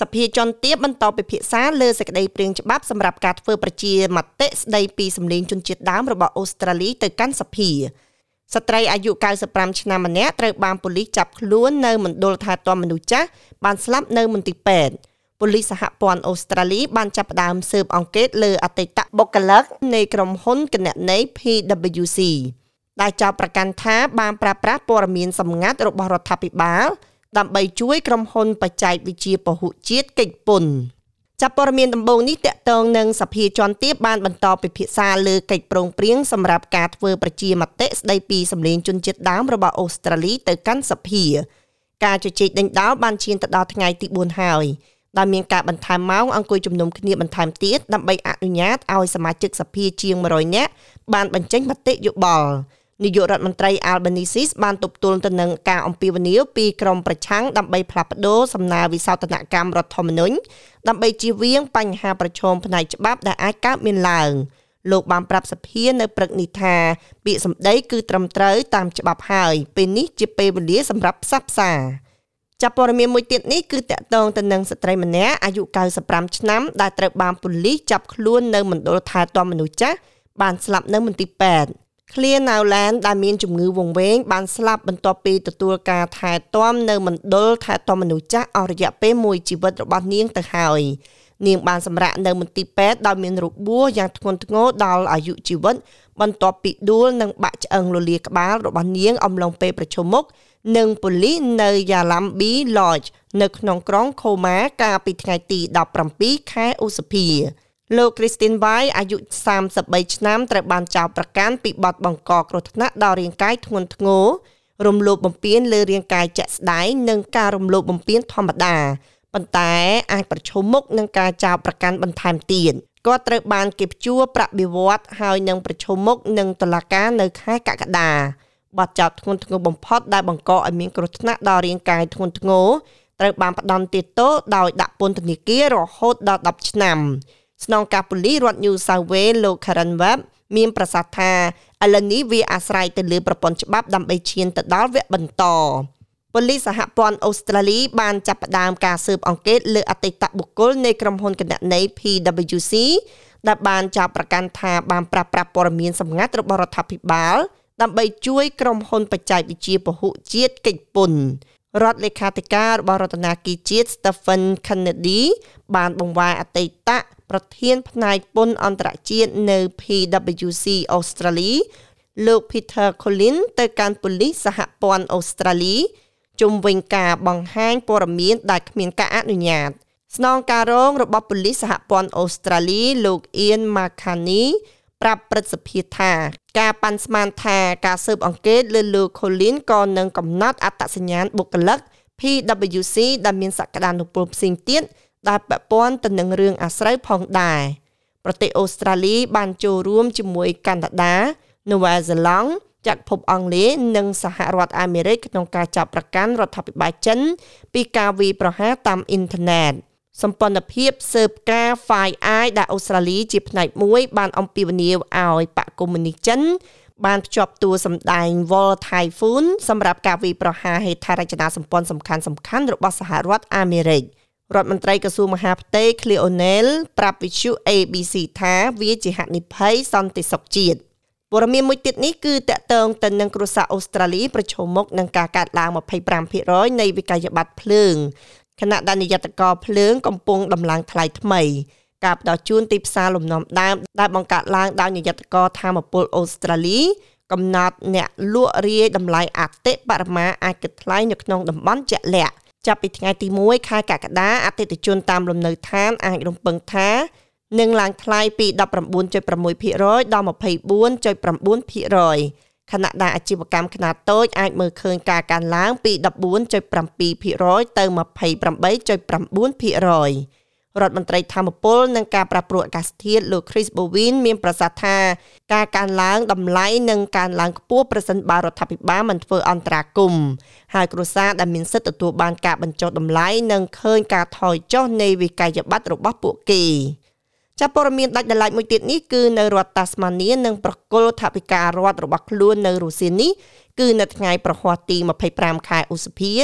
សភាជាន់ទាបបន្តពិភាក្សាលើសេចក្តីព្រាងច្បាប់សម្រាប់ការធ្វើប្រជាមតិស្តីពីសម្លេងជនជាតិដើមរបស់អូស្ត្រាលីទៅកាន់សភាស្ត្រីអាយុ95ឆ្នាំម្នាក់ត្រូវបានប៉ូលីសចាប់ខ្លួននៅមណ្ឌលថែទាំមនុស្សចាស់បានស្លាប់នៅមន្ទីរពេទ្យប៉ូលីសសហព័ន្ធអូស្ត្រាលីបានចាប់ផ្ដើមស៊ើបអង្កេតលើអតីតបុគ្គលិកនៃក្រុមហ៊ុនគណនេយ្យ PwC ដែលចោទប្រកាន់ថាបានប្រើប្រាស់ព័ត៌មានសម្ងាត់របស់រដ្ឋាភិបាល ដើម្បីជួយក្រុមហ៊ុនបច្ចេកវិទ្យាពហុជាតិកិច្ចពន្ធចាប់ព័ត៌មានដំបូងនេះតកតងនឹងសភាជាន់ទាបបានបន្តពិភាក្សាលើកិច្ចព្រមព្រៀងសម្រាប់ការធ្វើប្រជាមតិស្ដីពីសម្លេងជនជាតិដើមរបស់អូស្ត្រាលីទៅកាន់សភា ការជជែកដេញដោលបានឈានទៅដល់ថ្ងៃទី4ហើយដែលមានការបន្ថែមម៉ោងអង្គុយជំនុំគ្នាបន្ថែមទៀតដើម្បីអនុញ្ញាតឲ្យសមាជិកសភាជាង100នាក់បានបញ្ចេញមតិយោបល់ នាយករដ្ឋមន្ត្រី Albanese បានទប់ទល់ទៅនឹងការអំពាវនាវពីក្រមប្រឆាំងដើម្បីផ្លាស់ប្តូរសំណើវិសោធនកម្មរដ្ឋធម្មនុញ្ញដើម្បីជៀសវាងបញ្ហាប្រឈមផ្នែកច្បាប់ដែលអាចកើតមានឡើងលោកបានប្រាប់សភានៅព្រឹកនេះថាពាក្យសម្ដីគឺត្រឹមត្រូវតាមច្បាប់ហើយពេលនេះជាពេលវេលាសម្រាប់ផ្សះផ្សាចាប់ព័ត៌មានមួយទៀតនេះគឺតកតងទៅនឹងស្ត្រីម្នាក់អាយុ95ឆ្នាំដែលត្រូវបានប៉ូលីសចាប់ខ្លួននៅមណ្ឌលថែទាំមនុស្សចាស់បានស្លាប់នៅមន្ទីរពេទ្យ ឃ្លាណៅឡែនដែលមានជំងឺវង្វេងបានស្លាប់បន្ទាប់ពីទទួលការថែទាំនៅមណ្ឌលថែទាំមនុស្សចាស់អស់រយៈពេលមួយជីវិតរបស់នាងទៅហើយនាងបានសម្រាកនៅមន្ទីរពេទ្យដោយមានរបួសយ៉ាងធ្ងន់ធ្ងរដល់អាយុជីវិតបន្ទាប់ពីដួលនិងបាក់ឆ្អឹងលលាក្បាលរបស់នាងអំឡុងពេលប្រជុំមុខនឹងប៉ូលីសនៅ Yalambi Lodge នៅក្នុងក្រុង Khoma កាលពីថ្ងៃទី17ខែឧសភា លោក Christine Vai អាយុ33ឆ្នាំត្រូវបានចោទប្រកាន់ពីបទបង្កគ្រោះថ្នាក់ដល់រាងកាយធ្ងន់ធ្ងររំលោភបំពានលើរាងកាយជាក់ស្ដែងនិងការរំលោភបំពានធម្មតាប៉ុន្តែអាចប្រឈមមុខនឹងការចោទប្រកាន់បន្ថែមទៀតគាត់ត្រូវបានគេព្យួរប្រាក់បៀវត្សហើយនឹងប្រឈមមុខនឹងតុលាការនៅខែកក្កដាបទចោទធ្ងន់ធ្ងរបំផុតដែលបង្កឲ្យមានគ្រោះថ្នាក់ដល់រាងកាយធ្ងន់ធ្ងរត្រូវបានផ្ដន្ទាទោសដោយដាក់ពន្ធនាគាររហូតដល់10ឆ្នាំ ស្នងការប៉ូលីសរដ្ឋ New South Wales លោក Karen Webb មានប្រសាសន៍ថាឥឡូវនេះវាអាស្រ័យទៅលើប្រព័ន្ធច្បាប់ដើម្បីឈានទៅដល់វគ្គបន្តប៉ូលីសសហព័ន្ធអូស្ត្រាលីបានចាប់ផ្ដើមការស៊ើបអង្កេតលើអតីតបុគ្គលនៃក្រុមហ៊ុនគណនេយ្យ PwC ដែលបានចាប់ប្រកាន់ថាបានប្រាស្រ័យព័ត៌មានសម្ងាត់របស់រដ្ឋាភិបាលដើម្បីជួយក្រុមហ៊ុនបច្ចេកវិទ្យាពហុជាតិកិច្ចពន្ធ រដ្ឋលេខាធិការរបស់រដ្ឋាភិបាលជាតិ Stephen Kennedy បានបង្វែរអតីតប្រធានផ្នែកពន្ធអន្តរជាតិនៅ PwC អូស្ត្រាលីលោក Peter Collins ទៅកាន់ប៉ូលីសសហព័ន្ធអូស្ត្រាលីជុំវិញការបង្ហាញព័ត៌មានដែលគ្មានការអនុញ្ញាតស្នងការរងរបស់ប៉ូលីសសហព័ន្ធអូស្ត្រាលីលោក Ian McCartney ប្រាប់ព្រឹទ្ធសភាថា ការប៉ាន់ស្មានថាការស៊ើបអង្កេតលើលោក Colin ក៏នឹងកំណត់អត្តសញ្ញាណបុគ្គលិក PwC ដែលមានសក្តានុពលផ្សេងទៀតដែលពាក់ព័ន្ធទៅនឹងរឿងអាស្រូវផងដែរប្រទេសអូស្ត្រាលីបានចូលរួមជាមួយកាណាដានូវែលសេឡង់ចក្រភពអង់គ្លេសនិងសហរដ្ឋអាមេរិកក្នុងការចាប់ប្រកាន់រដ្ឋាភិបាលចិនពីការវាយប្រហារតាមអ៊ីនធឺណិត សម្ព័ន្ធភាពស៊ើបការ Five Eye ដែលអូស្ត្រាលីជាផ្នែកមួយ បានអំពាវនាវឲ្យបកកុម្មុយនីសចិនបានភ្ជាប់តួសម្ដែង Vol Typhoon សម្រាប់ការវាយប្រហារហេដ្ឋារចនាសម្ព័ន្ធសំខាន់ៗរបស់សហរដ្ឋអាមេរិករដ្ឋមន្ត្រីក្រសួងមហាផ្ទៃ Cleo O'Neil ប្រាប់វិទ្យុ ABC ថាវាជាហានិភ័យសន្តិសុខជាតិព័ត៌មានមួយទៀតនេះគឺតកតងទៅនឹងគ្រួសារអូស្ត្រាលីប្រឈមមុខនឹងការកាត់ឡើង25%នៃវិក័យប័ត្រភ្លើង ខណៈដែលនិយត្តករភ្លើងកំពុងដំឡើងថ្លៃថ្មីការផ្ដល់ជូនទីផ្សារលំនាំដើមដែលបង្កើតឡើងដោយនិយត្តករធម្មពលអូស្ត្រាលី កំណត់អ្នកលក់រាយតម្លៃអតិបរមាអាចគិតថ្លៃនៅក្នុងតំបន់ជាក់លាក់ចាប់ពីថ្ងៃទី1ខែកក្កដាអតិថិជនតាមលំនៅឋានអាចរំពឹងថានឹងឡើងថ្លៃពី19.6%ដល់24.9% ខណៈដែលអាជីវកម្មខ្នាតតូចអាចមើលឃើញការកើនឡើងពី14.7%ទៅ28.9%រដ្ឋមន្ត្រីធម្មពលនិងការប្រាព្រោះអាកាសធាតុលោក Chris Bowin មានប្រសាសន៍ថាការកើនឡើងតម្លៃនិងកើនឡើងខ្ពស់ប្រសិនបើរដ្ឋាភិបាលមិនធ្វើអន្តរាគមន៍ហើយគ្រួសារដែលមានសិទ្ធិទទួលបានការបញ្ចុះតម្លៃនិងឃើញការថយចុះនៃវិក័យប័ត្ររបស់ពួកគេ ចាប់ព័ត៌មានដាច់ដライមួយទៀតនេះគឺនៅរដ្ឋតាស្មានីនិងប្រគល់ថវិការដ្ឋរបស់ខ្លួននៅរុស្ស៊ីនេះគឺនៅថ្ងៃប្រហ័សទី25ខែឧសភា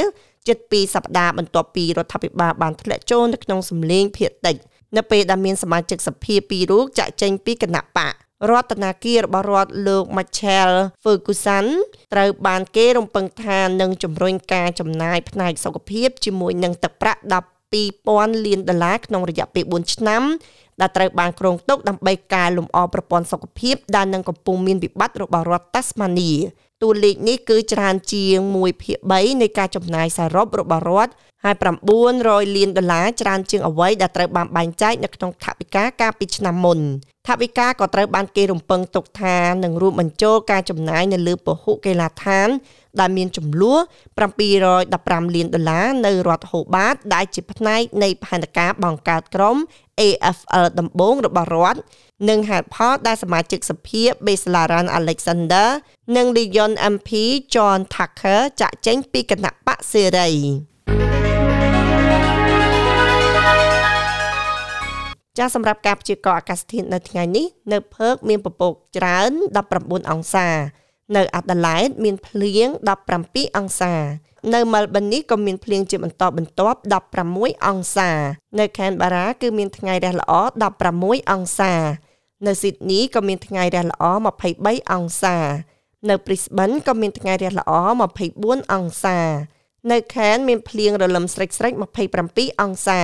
ជិត2សប្តាហ៍បន្ទាប់ពីរដ្ឋាភិបាលបានធ្លាក់ចូលនៅក្នុងសម្លេងភាគតិចនៅពេលដែលមានសមាជិកសភាពីររូបចាក់ចេញពីគណៈបករដ្ឋនាគាររបស់រដ្ឋលោក Michael Ferguson ត្រូវបានគេរំពឹងថានឹងជំរុញការចំណាយផ្នែកសុខភាពជាមួយនឹងទឹកប្រាក់12,000លានដុល្លារក្នុងរយៈពេល4ឆ្នាំ ដែលត្រូវបានគ្រោងទុកដើម្បីកែលម្អប្រព័ន្ធសុខភាពដែលនឹងកំពុងមានវិបត្តិរបស់រដ្ឋ Tasmania តួលេខនេះគឺច្រើនជាង1/3នៃការចំណាយសរុបរបស់រដ្ឋហើយ900លានដុល្លារច្រើនជាងអ្វីដែលត្រូវបានបែងចែកនៅក្នុងថវិកាកាលពីឆ្នាំមុន ថវិកាក៏ត្រូវបានគេរំពឹងទុកថានឹងរួមបញ្ចូលការចំណាយនៅលើពហុកីឡាដ្ឋាន ដែលមានចំនួន715លានដុល្លារនៅរដ្ឋហូបាត ដែលជាផ្នែកនៃផែនការបង្កើតក្រុម AFL ដំបូងរបស់រដ្ឋនិងហេតុផលដែលសមាជិកសភា Beslaran Alexander និង Leon MP John Tucker ចាក់ចេញពីគណៈបកសេរី ចាសម្រាប់ការព្យាករណ៍អាកាសធាតុនៅថ្ងៃនេះនៅផឺកមានពពកច្រើន19អង្សា នៅអាដាលេដមានភ្លៀង17អង្សា នៅមែលប៊ននេះក៏មានភ្លៀងជាបន្តបន្ទាប់16អង្សា នៅខេនបារ៉ាគឺមានថ្ងៃរះល្អ16អង្សា នៅស៊ីដនីក៏មានថ្ងៃរះល្អ23អង្សា នៅព្រីស្បិនក៏មានថ្ងៃរះល្អ24អង្សា នៅខេនមានភ្លៀងរលឹមស្រិចស្រិច27អង្សា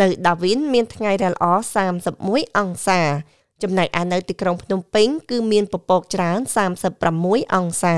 នៅដាវីនមានថ្ងៃរះល្អ31អង្សា ចំណែកឯនៅទីក្រុងភ្នំពេញគឺមានពពកច្រើន36អង្សា